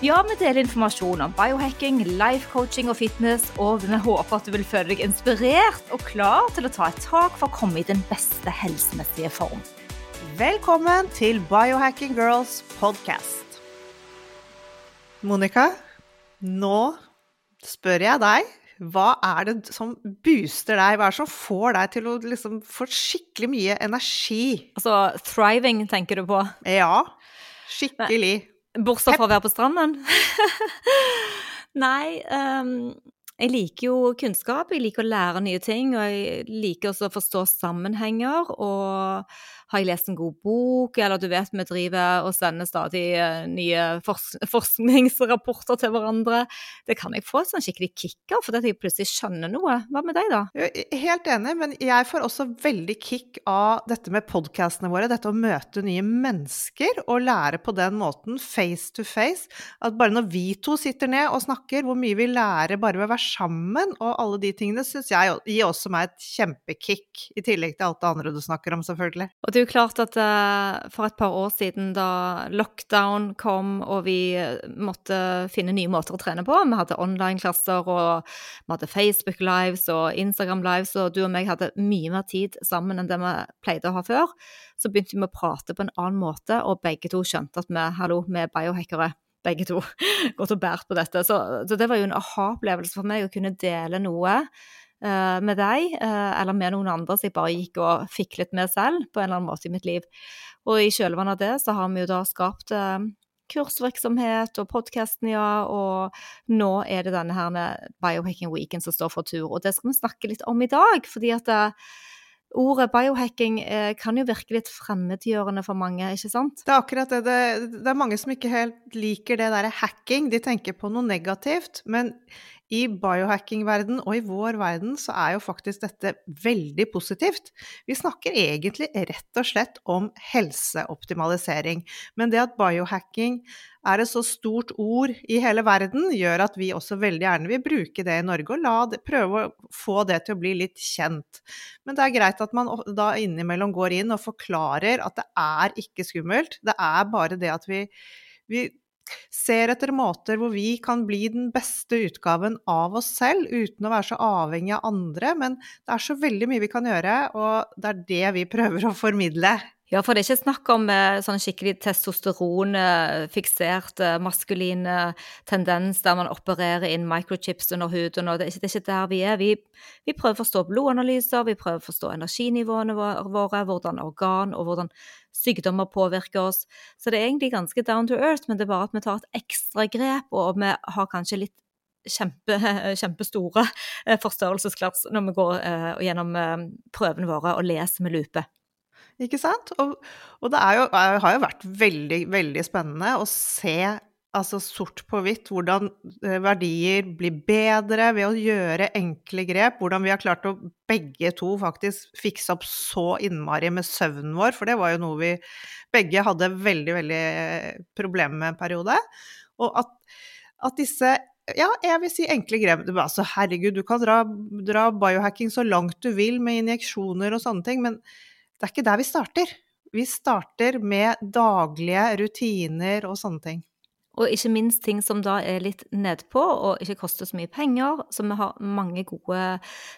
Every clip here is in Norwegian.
Ja, vi deler informasjon om biohacking, life coaching og fitness, og vi håper at du vil føle deg inspirert og klar til å ta et tak for å komme i den beste helsemessige form. Velkommen til Biohacking Girls podcast. Monica, nå spør jeg deg, hva er det som booster deg? Hva er det som får deg til å liksom få skikkelig mye energi? Altså thriving, tenker du på? Ja, skikkelig. Bortsett fra å være på stranden? Nei, um, jeg liker jo kunnskap, jeg liker å lære nye ting, og jeg liker også å forstå sammenhenger. Og har jeg lest en god bok, eller du vet vi driver og sender stadig eh, nye fors forskningsrapporter til hverandre, det kan jeg få et sånn skikkelig kick av, fordi jeg plutselig skjønner noe. Hva med deg, da? Helt enig, men jeg får også veldig kick av dette med podkastene våre, dette å møte nye mennesker og lære på den måten, face to face. At bare når vi to sitter ned og snakker, hvor mye vi lærer bare ved å være sammen, og alle de tingene, syns jeg gir også meg et kjempekick, i tillegg til alt det andre du snakker om, selvfølgelig. Og jo klart at uh, for et par år siden, da lockdown kom og vi eh, måtte finne nye måter å trene på Vi hadde online-klasser, og vi hadde Facebook Lives og Instagram Lives, og du og meg hadde mye mer tid sammen enn det vi pleide å ha før. Så begynte vi å prate på en annen måte, og begge to skjønte at vi, hallo, vi er biohackere begge to gått og båret på dette. Så, så, det var jo en aha-opplevelse for meg å kunne dele noe med deg, uh, eller med noen andre som jeg bare gikk og fiklet med selv på en eller annen måte i mitt liv. Og i kjølvannet av det så har vi jo da skapt uh, kursvirksomhet og podkasten, ja, og nå er det denne her Biohacking Weekend som står for tur. Og det skal vi snakke litt om i dag, fordi at Ordet biohacking eh, kan jo virke litt fremmedgjørende for mange, ikke sant? Det er akkurat. Det, det er mange som ikke helt liker det derre hacking. De tenker på noe negativt. Men i biohacking-verden og i vår verden så er jo faktisk dette veldig positivt. Vi snakker egentlig rett og slett om helseoptimalisering. Men det at biohacking er et så stort ord i hele verden, gjør at vi også veldig gjerne vil bruke det i Norge og det, prøve å få det til å bli litt kjent. Men det er greit at man da innimellom går inn og forklarer at det er ikke skummelt. Det er bare det at vi, vi ser etter måter hvor vi kan bli den beste utgaven av oss selv, uten å være så avhengig av andre. Men det er så veldig mye vi kan gjøre, og det er det vi prøver å formidle. Ja, for det er ikke snakk om eh, sånn skikkelig testosteronfiksert eh, maskulin tendens der man opererer inn microchips under huden. Det det er ikke der vi er. Vi, vi, prøver å forstå blodanalyser, vi prøver å forstå energinivåene våre, hvordan organ og hvordan sykdommer påvirker oss. Så det er egentlig ganske down to earth, men det er bare at vi tar et ekstra grep, og vi har kanskje litt kjempe, kjempestore forstørrelsesklass når vi går gjennom prøvene våre og leser med lupe. Ikke sant? Og, og det jo, har jo vært veldig, veldig spennende å se altså sort på hvitt hvordan eh, verdier blir bedre ved å gjøre enkle grep. Hvordan vi har klart å begge to faktisk fikse opp så innmari med søvnen vår, for det var jo noe vi begge hadde veldig, veldig problemer med en periode. Og at, at disse ja, jeg vil si enkle grep. Altså, herregud, du kan dra, dra biohacking så langt du vil med injeksjoner og sånne ting, men det er ikke der vi starter. Vi starter med daglige rutiner og sånne ting. Og ikke minst ting som da er litt nedpå og ikke koster så mye penger. Så vi har mange gode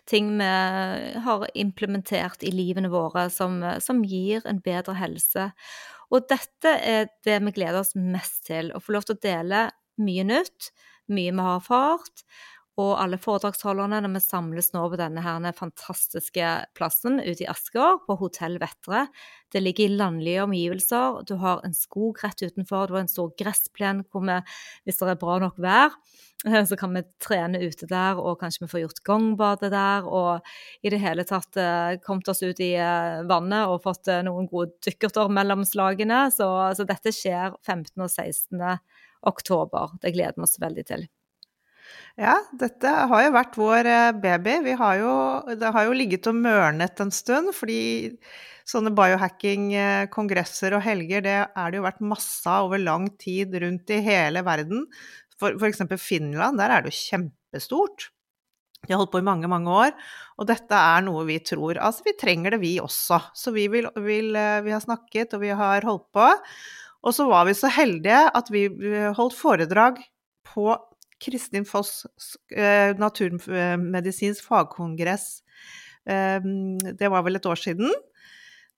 ting vi har implementert i livene våre som, som gir en bedre helse. Og dette er det vi gleder oss mest til. Å få lov til å dele mye nytt, mye vi har erfart, og alle foredragsholderne når vi samles nå på denne her fantastiske plassen ute i Asker, på Hotell Vettre. Det ligger i landlige omgivelser. Du har en skog rett utenfor, du har en stor gressplen hvor vi, hvis det er bra nok vær, så kan vi trene ute der, og kanskje vi får gjort gangbadet der, og i det hele tatt eh, kommet oss ut i eh, vannet og fått eh, noen gode dykkerter mellom slagene. Så, så dette skjer 15. og 16. oktober. Det gleder vi oss veldig til. Ja, dette har jo vært vår eh, baby. Vi har jo, det har jo ligget og mørnet en stund, fordi sånne biohacking-kongresser og helger, det er det jo vært masse av over lang tid rundt i hele verden. For f.eks. Finland, der er det jo kjempestort. De har holdt på i mange, mange år, og dette er noe vi tror Altså, vi trenger det, vi også. Så vi, vil, vil, eh, vi har snakket, og vi har holdt på. Og så var vi så heldige at vi holdt foredrag på Kristin Foss eh, naturmedisinsk fagkongress. Eh, det var vel et år siden.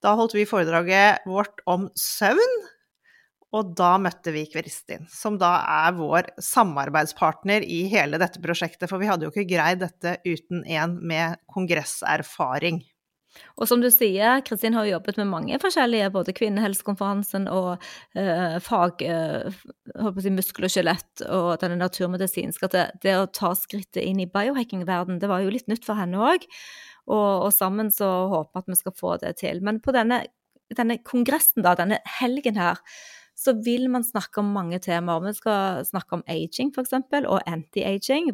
Da holdt vi foredraget vårt om søvn. Og da møtte vi Kristin, som da er vår samarbeidspartner i hele dette prosjektet. For vi hadde jo ikke greid dette uten en med kongresserfaring. Og som du sier, Kristin har jobbet med mange forskjellige, både kvinnehelsekonferansen og eh, fag eh, si, muskel og skjelett og denne naturmedisinske. At det, det, å ta skrittet inn i biohacking-verden, det var jo litt nytt for henne òg. Og, og, sammen så håper vi at vi skal få det til. Men på denne, denne kongressen, da, denne helgen her, så vil man snakke om mange temaer. Vi skal snakke om aging, f.eks., og anti-aging.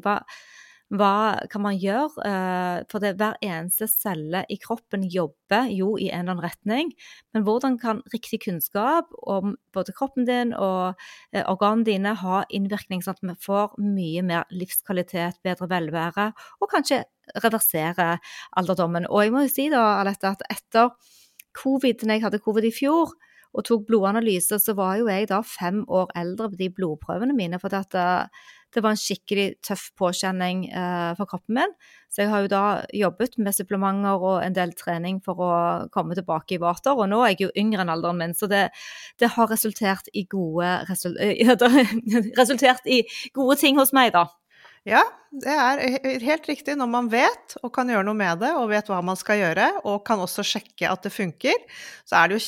Hva, kan man gjøre? Eh, for det, hver eneste celle i kroppen jobber jo i en eller annen retning. Men hvordan kan riktig kunnskap om både kroppen din og eh, organene dine ha innvirkning, sånn at vi får mye mer livskvalitet, bedre velvære, og kanskje reversere alderdommen? Og jeg må jo si da, Alette, at etter covid, når jeg hadde covid i fjor, og tok blodanalyse, så var jo jeg da fem år eldre på de blodprøvene mine. for at uh, det var en skikkelig tøff påkjenning eh, for kroppen min. Så jeg har jo da jobbet med supplementer og en del trening for å komme tilbake i vater. Og nå er jeg jo yngre enn alderen min, så det, det har resultert i gode resul resultert i gode ting hos meg, da. Ja, det er helt riktig. Når man vet og kan gjøre noe med det, og vet hva man skal gjøre, og kan også sjekke at det funker, så er det jo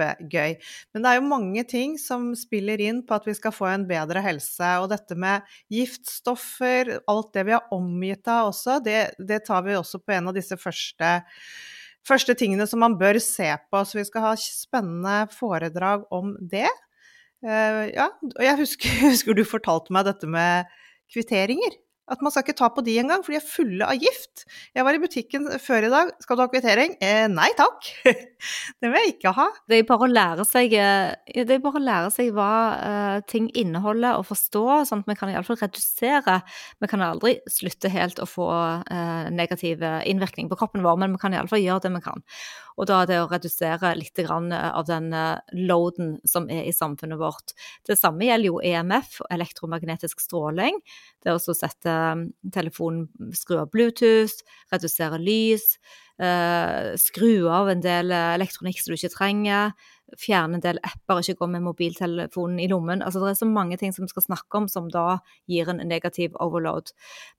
kjempegøy. Men det er jo mange ting som spiller inn på at vi skal få en bedre helse. Og dette med giftstoffer, alt det vi har omgitt av også, det, det tar vi også på en av disse første første tingene som man bør se på. Så vi skal ha spennende foredrag om det. Uh, ja, og jeg husker, husker, du fortalte meg dette med kvitteringer. At man skal ikke ta på de engang, for de er fulle av gift. Jeg var i butikken før i dag. Skal du ha kvittering? Eh, nei takk. det vil jeg ikke ha. Det er bare å lære seg, eh, å lære seg hva uh, ting inneholder, og forstå, sånn at vi kan iallfall redusere. Vi kan aldri slutte helt å få uh, negativ innvirkning på kroppen vår, men vi kan iallfall gjøre det vi kan. Og da er det å redusere litt av den loaden som er i samfunnet vårt. Det samme gjelder jo EMF, elektromagnetisk stråling. Det å sette um, telefonen, skru av Bluetooth, redusere lys, uh, skru av en del elektronikk som du ikke trenger, fjerne en del apper, ikke gå med mobiltelefonen i lommen. Altså Det er så mange ting som vi skal snakke om som da gir en negativ overload.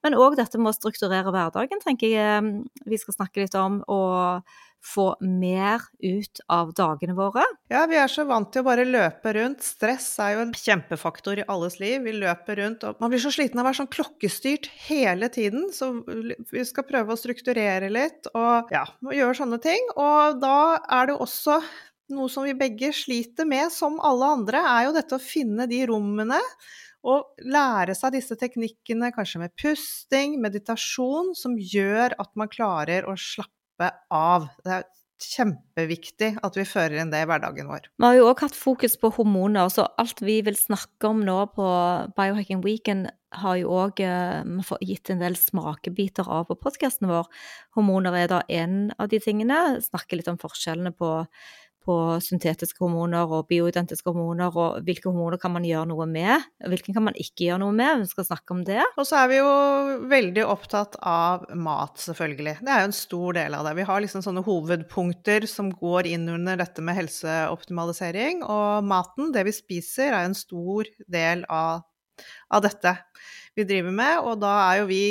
Men òg dette med å strukturere hverdagen, tenker jeg um, vi skal snakke litt om. og få mer ut av dagene våre? Ja, vi er så vant til å bare løpe rundt. Stress er jo en kjempefaktor i alles liv. Vi løper rundt, og man blir så sliten av å være sånn klokkestyrt hele tiden. Så vi skal prøve å strukturere litt og ja, gjøre sånne ting. Og da er det også noe som vi begge sliter med, som alle andre, er jo dette å finne de rommene og lære seg disse teknikkene, kanskje med pusting, meditasjon, som gjør at man klarer å slappe slappe av. Det er kjempeviktig at vi fører inn det i hverdagen vår. Vi har jo òg hatt fokus på hormoner, så alt vi vil snakke om nå på Biohacking Weekend, har jo òg uh, gitt en del smakebiter av på podkasten vår. Hormoner er da en av de tingene. Snakker litt om forskjellene på på syntetiske hormoner og bioidentiske hormoner, og hvilke hormoner kan man gjøre noe med, og hvilke kan man ikke gjøre noe med. Vi skal snakke om det. Og så er vi jo veldig opptatt av mat, selvfølgelig. Det er jo en stor del av det. Vi har liksom sånne hovedpunkter som går inn under dette med helseoptimalisering, og maten, det vi spiser, er en stor del av, av dette vi driver med, og da er jo vi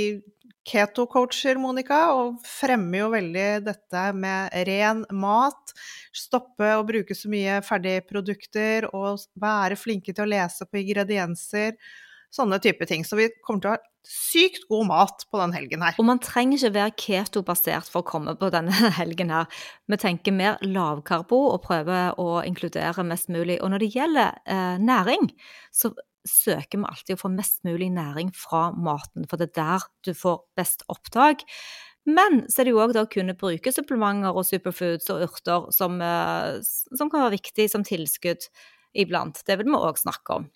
keto-coacher, Monica, og fremmer jo veldig dette med ren mat. Stoppe å bruke så mye ferdigprodukter og være flinke til å lese på ingredienser. Sånne type ting. Så vi kommer til å ha sykt god mat på den helgen her. Og man trenger ikke være keto-basert for å komme på denne helgen her. Vi tenker mer lavkarbo og prøver å inkludere mest mulig. Og når det gjelder eh, næring, så søker vi alltid å få mest mulig næring fra maten, for det er der du får best opptak. Men så er det jo òg å kunne bruke supplementer og superfoods og urter som, eh, som kan være viktig som tilskudd iblant. Det vil vi òg snakke om.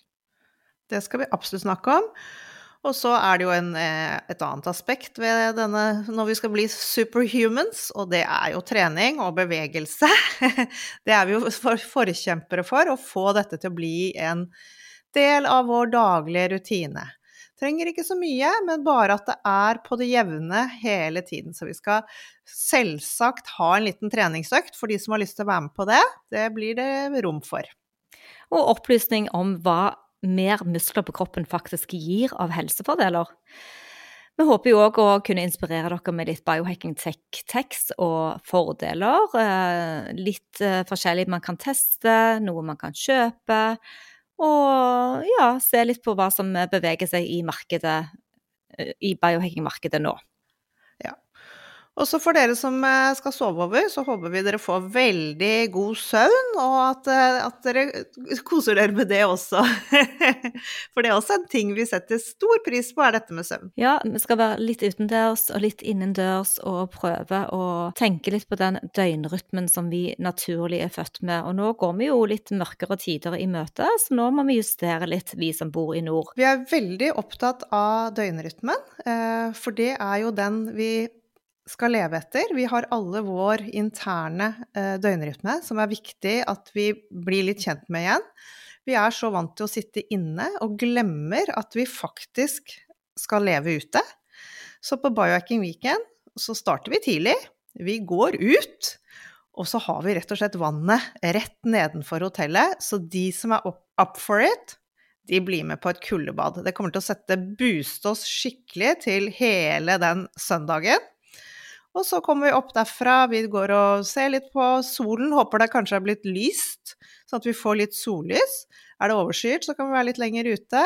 Det skal vi absolutt snakke om. Og så er det jo en, eh, et annet aspekt ved denne når vi skal bli superhumans, og det er jo trening og bevegelse. Det er vi jo forkjempere for, å få dette til å bli en del av vår daglige rutine. Trenger ikke så mye, men bare at det er på det jevne hele tiden. Så vi skal selvsagt ha en liten treningsøkt for de som har lyst til å være med på det. Det blir det rom for. Og opplysning om hva mer muskler på kroppen faktisk gir av helsefordeler. Vi håper jo òg å kunne inspirere dere med litt biohacking tech-tekst og fordeler. Eh, litt eh, forskjellig man kan teste, noe man kan kjøpe. Og ja, se litt på hva som beveger seg i markedet, eh, i biohacking-markedet nå. Og så for dere som eh, skal sove over, så håper vi dere får veldig god søvn, og at, eh, at dere koser dere med det også. For det er også en ting vi setter stor pris på, er dette med søvn. Ja, vi skal være litt utendørs og litt innendørs og prøve å tenke litt på den døgnrytmen som vi naturlig er født med. Og nå går vi jo litt mørkere tider i møte, så nå må vi justere litt, vi som bor i nord. Vi er veldig opptatt av døgnrytmen, eh, for det er jo den vi skal leve etter. Vi har alle vår interne eh, døgnrytme, som er viktig at vi blir litt kjent med igjen. Vi er så vant til å sitte inne og glemmer at vi faktisk skal leve ute. Så på Biohacking Weekend så starter vi tidlig. Vi går ut, og så har vi rett og slett vannet rett nedenfor hotellet. Så de som er up for it, de blir med på et kuldebad. Det kommer til å sette booste oss skikkelig til hele den søndagen. Og så kommer vi opp derfra, vi går og ser litt på solen, håper det kanskje er blitt lyst, sånn at vi får litt sollys. Er det overskyet, så kan vi være litt lenger ute.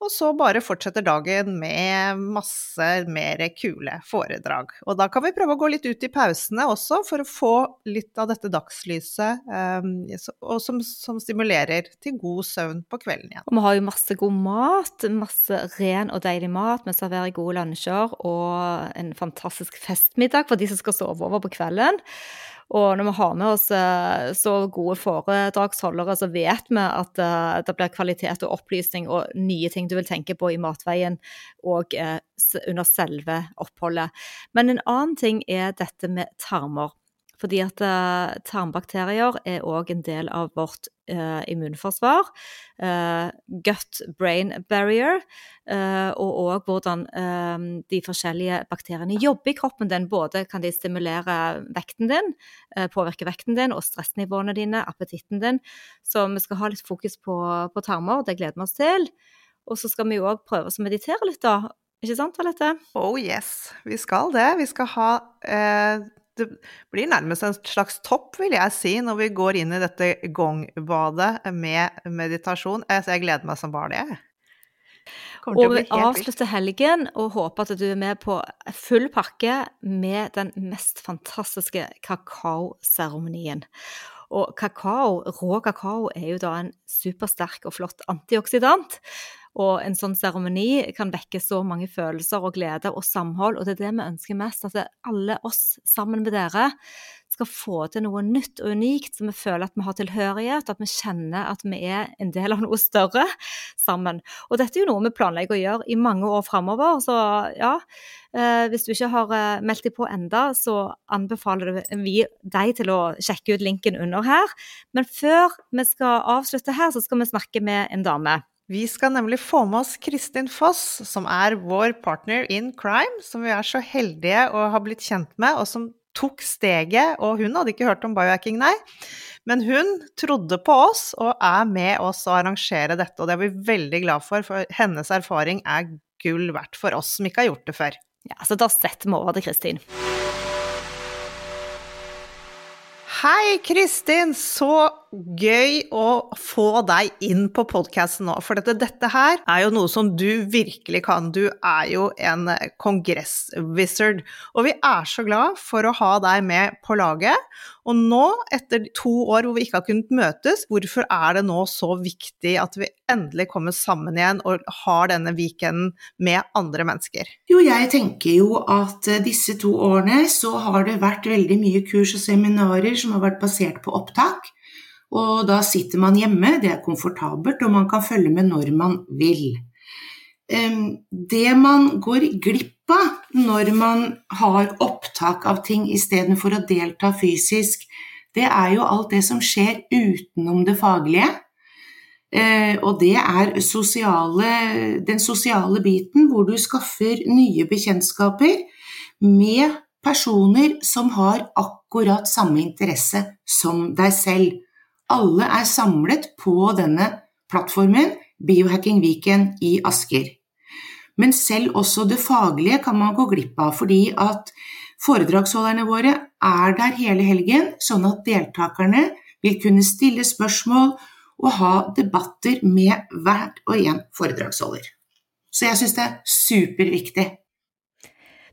Og så bare fortsetter dagen med masse mer kule foredrag. Og da kan vi prøve å gå litt ut i pausene også, for å få litt av dette dagslyset, um, og som, som, stimulerer til god søvn på kvelden igjen. Og vi har jo masse god mat, masse ren og deilig mat. Vi serverer gode lunsjer og en fantastisk festmiddag for de som skal sove over på kvelden. Og når vi har med oss eh, så gode foredragsholdere, så vet vi at eh, det blir kvalitet og opplysning og nye ting du vil tenke på i matveien og eh, under selve oppholdet. Men en annen ting er dette med tarmer. Fordi at uh, tarmbakterier er òg en del av vårt uh, immunforsvar. Uh, Gut-brain barrier. og òg hvordan de forskjellige bakteriene jobber i kroppen din. Både kan de stimulere vekten din, påvirke vekten din og stressnivåene dine, appetitten din. Så vi skal ha litt fokus på, på tarmer, det gleder vi oss til. Og så skal vi jo òg prøve å meditere litt, da. Ikke sant, Alette? Oh yes, vi skal det. Vi skal ha eh, det blir nærmest en slags topp, vil jeg si, når vi går inn i dette gongbadet med meditasjon. Så Jeg gleder meg som bare det. Og vi avslutter helgen og håper at du er med på full pakke med den mest fantastiske kakaoseremonien. Og kakao, rå kakao, er jo da en supersterk og flott antioksidant. Og en sånn seremoni kan vekke så mange følelser og glede og samhold, og det er det vi ønsker mest. At alle oss sammen med dere skal få til noe nytt og unikt, så vi føler at vi har tilhørighet, at vi kjenner at vi er en del av noe større sammen. Og dette er jo noe vi planlegger å gjøre i mange år framover, så ja. Eh, hvis du ikke har eh, meldt deg på enda, så anbefaler vi deg til å sjekke ut linken under her. Men før vi skal avslutte her, så skal vi snakke med en dame. Vi skal nemlig få med oss Kristin Foss, som er vår partner in crime, som vi er så heldige å ha blitt kjent med, og som tok steget. Og hun hadde ikke hørt om biohacking, nei. Men hun trodde på oss og er med oss å arrangere dette, og det er vi veldig glad for, for hennes erfaring er gull verdt for oss som ikke har gjort det før. Ja, så da setter vi over til Kristin. Hei, Kristin! Så gøy å få deg inn på podkasten nå, for dette, dette, her er jo noe som du virkelig kan. Du er jo en kongresswizard, og vi er så glad for å ha deg med på laget. Og nå, etter to år hvor vi ikke har kunnet møtes, hvorfor er det nå så viktig at vi endelig kommer sammen igjen og har denne weekenden med andre mennesker? Jo, jeg tenker jo at disse to årene så har det vært veldig mye kurs og seminarer som har vært basert på opptak. Og da sitter man hjemme, det er komfortabelt, og man kan følge med når man vil. Det man går glipp av når man har opptak av ting istedenfor å delta fysisk, det er jo alt det som skjer utenom det faglige. Eh, og det er sosiale, den sosiale biten hvor du skaffer nye bekjentskaper med personer som har akkurat samme interesse som deg selv. Alle er samlet på denne plattformen Biohacking Weekend i Asker. Men selv også det faglige kan man gå glipp av, fordi at foredragsholderne våre er der hele helgen, sånn at deltakerne vil kunne stille spørsmål og ha debatter med hvert og en foredragsholder. Så jeg syns det er superviktig.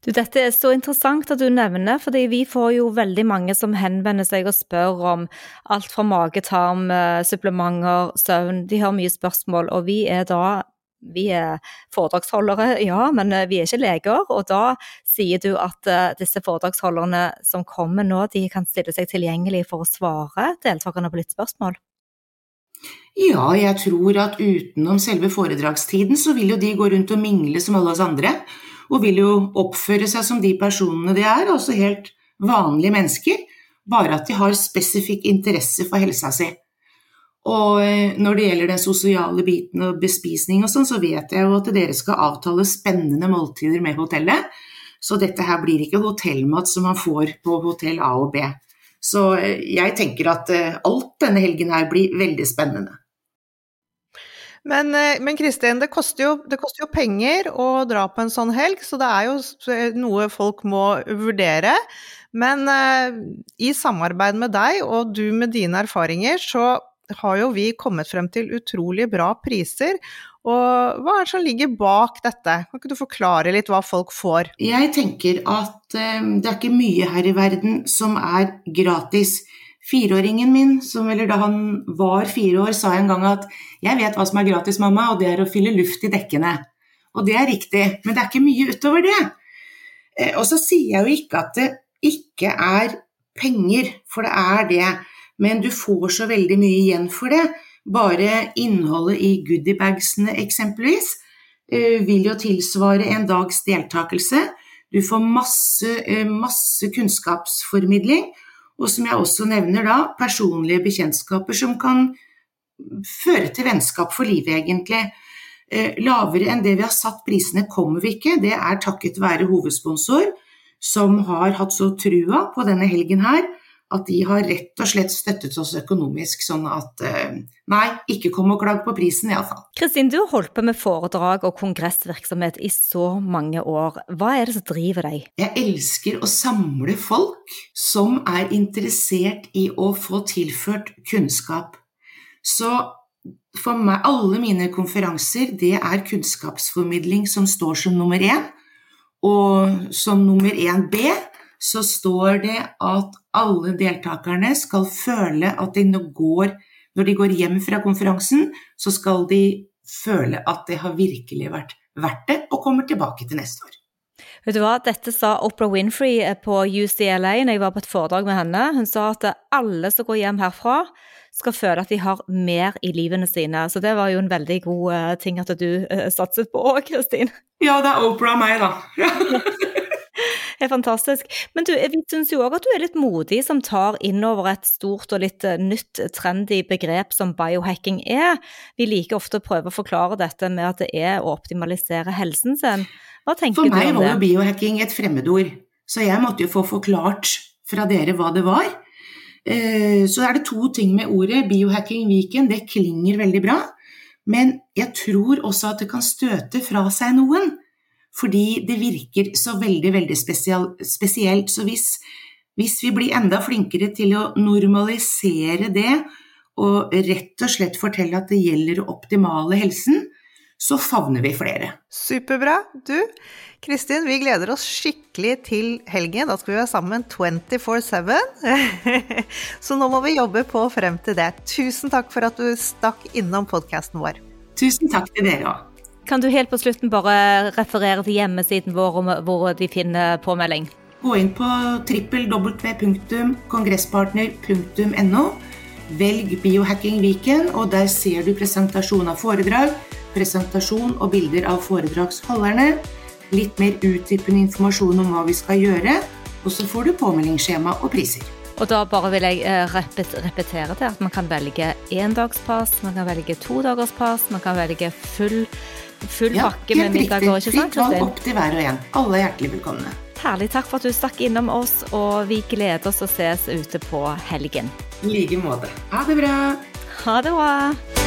Du, dette er så interessant at du nevner, fordi vi får jo veldig mange som henvender seg og spør om alt fra mage-tarm, eh, supplementer, søvn. De har mye spørsmål, og vi er da vi er foredragsholdere, ja, men eh, vi er ikke leger. Og da sier du at uh, disse foredragsholderne som kommer nå, de kan stille seg tilgjengelig for å svare deltakerne på litt spørsmål? Ja, jeg tror at utenom selve foredragstiden så vil jo de gå rundt og mingle som alle oss andre og vil jo oppføre seg som de personene de er, altså helt vanlige mennesker, bare at de har spesifikk interesse for helsa si. Og eh, når det gjelder den sosiale biten og bespisning og sånn, så vet jeg jo at dere skal avtale spennende måltider med hotellet. Så dette her blir ikke hotellmat som man får på hotell A og B. Så eh, jeg tenker at eh, alt denne helgen her blir veldig spennende. Men, eh, men Kristin, det koster, jo, det koster, jo, penger å dra på en sånn helg, så det er jo noe folk må vurdere. Men uh, i samarbeid med deg og du med dine erfaringer, så har jo vi kommet frem til utrolig bra priser. Og hva er det som ligger bak dette? Kan ikke du forklare litt hva folk får? Jeg tenker at uh, det er ikke mye her i verden som er gratis. Fireåringen min, som, eller da han var fire år, sa en gang at 'jeg vet hva som er gratis, mamma, og det er å fylle luft i dekkene'. Og det er riktig, men det er ikke mye utover det. Eh, og så sier jeg jo ikke at det ikke er penger, for det er det. Men du får så veldig mye igjen for det. Bare innholdet i goodiebagsene eksempelvis eh, vil jo tilsvare en dags deltakelse. Du får masse, eh, masse kunnskapsformidling. Og som jeg også nevner da, personlige bekjentskaper som kan føre til vennskap for livet, egentlig. Eh, lavere enn det vi har satt prisene kommer vi ikke. Det er takket være hovedsponsor, som har hatt så trua på denne helgen her at de har rett og slett støttet oss økonomisk, sånn at eh, nei, ikke kom og klag på prisen iallfall. Kristin, du har holdt på med foredrag og kongressvirksomhet i så mange år. Hva er det som driver deg? Jeg elsker å samle folk som er interessert i å få tilført kunnskap. Så for meg, alle mine konferanser, det er kunnskapsformidling som står som nummer én. Og som nummer én B så står det at alle deltakerne skal føle at de går Når de går hjem fra konferansen, så skal de føle at det har virkelig vært verdt det, og kommer tilbake til neste år. Vet du hva, Dette sa Oprah Winfrey på UCLA når jeg var på et foredrag med henne. Hun sa at alle som går hjem herfra, skal føle at de har mer i livene sine. Så det var jo en veldig god uh, ting at du uh, satset på òg, Kristin. Ja, det er Oprah og meg, da. Er fantastisk. Men du, jeg syns jo òg at du er litt modig som tar inn over et stort og litt eh, nytt, trendy begrep som biohacking er. Vi liker ofte å prøve å forklare dette med at det er å optimalisere helsen sin. Hva tenker du om det? For meg var jo biohacking et fremmedord, så jeg måtte jo få forklart fra dere hva det var. Eh, så er det to ting med ordet. Biohacking Viken, det klinger veldig bra. Men jeg tror også at det kan støte fra seg noen. Fordi det virker så veldig, veldig spesielt. Så hvis, hvis vi blir enda flinkere til å normalisere det, og rett og slett fortelle at det gjelder optimale helsen, så favner vi flere. Superbra. Du, Kristin, vi gleder oss skikkelig til helgen. Da skal vi være sammen 24-7. så nå må vi jobbe på frem til det. Tusen takk for at du stakk innom podkasten vår. Tusen takk til dere òg. Kan du helt på slutten bare referere til hjemmesiden vår hvor de finner påmelding? Gå inn på www.kongresspartner.no. Velg Biohacking Viken, og der ser du presentasjon av foredrag, presentasjon og bilder av foredragsholderne, litt mer utdypende informasjon om hva vi skal gjøre, og så får du påmeldingsskjema og priser. Og da bare vil jeg eh, repetere til at man kan velge endagspass, man kan velge todagerspass, man kan velge full, full ja, pakke med middager. ikke sant? Fritt valg opp til hver og en. Alle er hjertelig velkomne. Herlig. Takk for at du stakk innom oss, og vi gleder oss å ses ute på helgen. I like måte. Ha det bra. Ha det bra.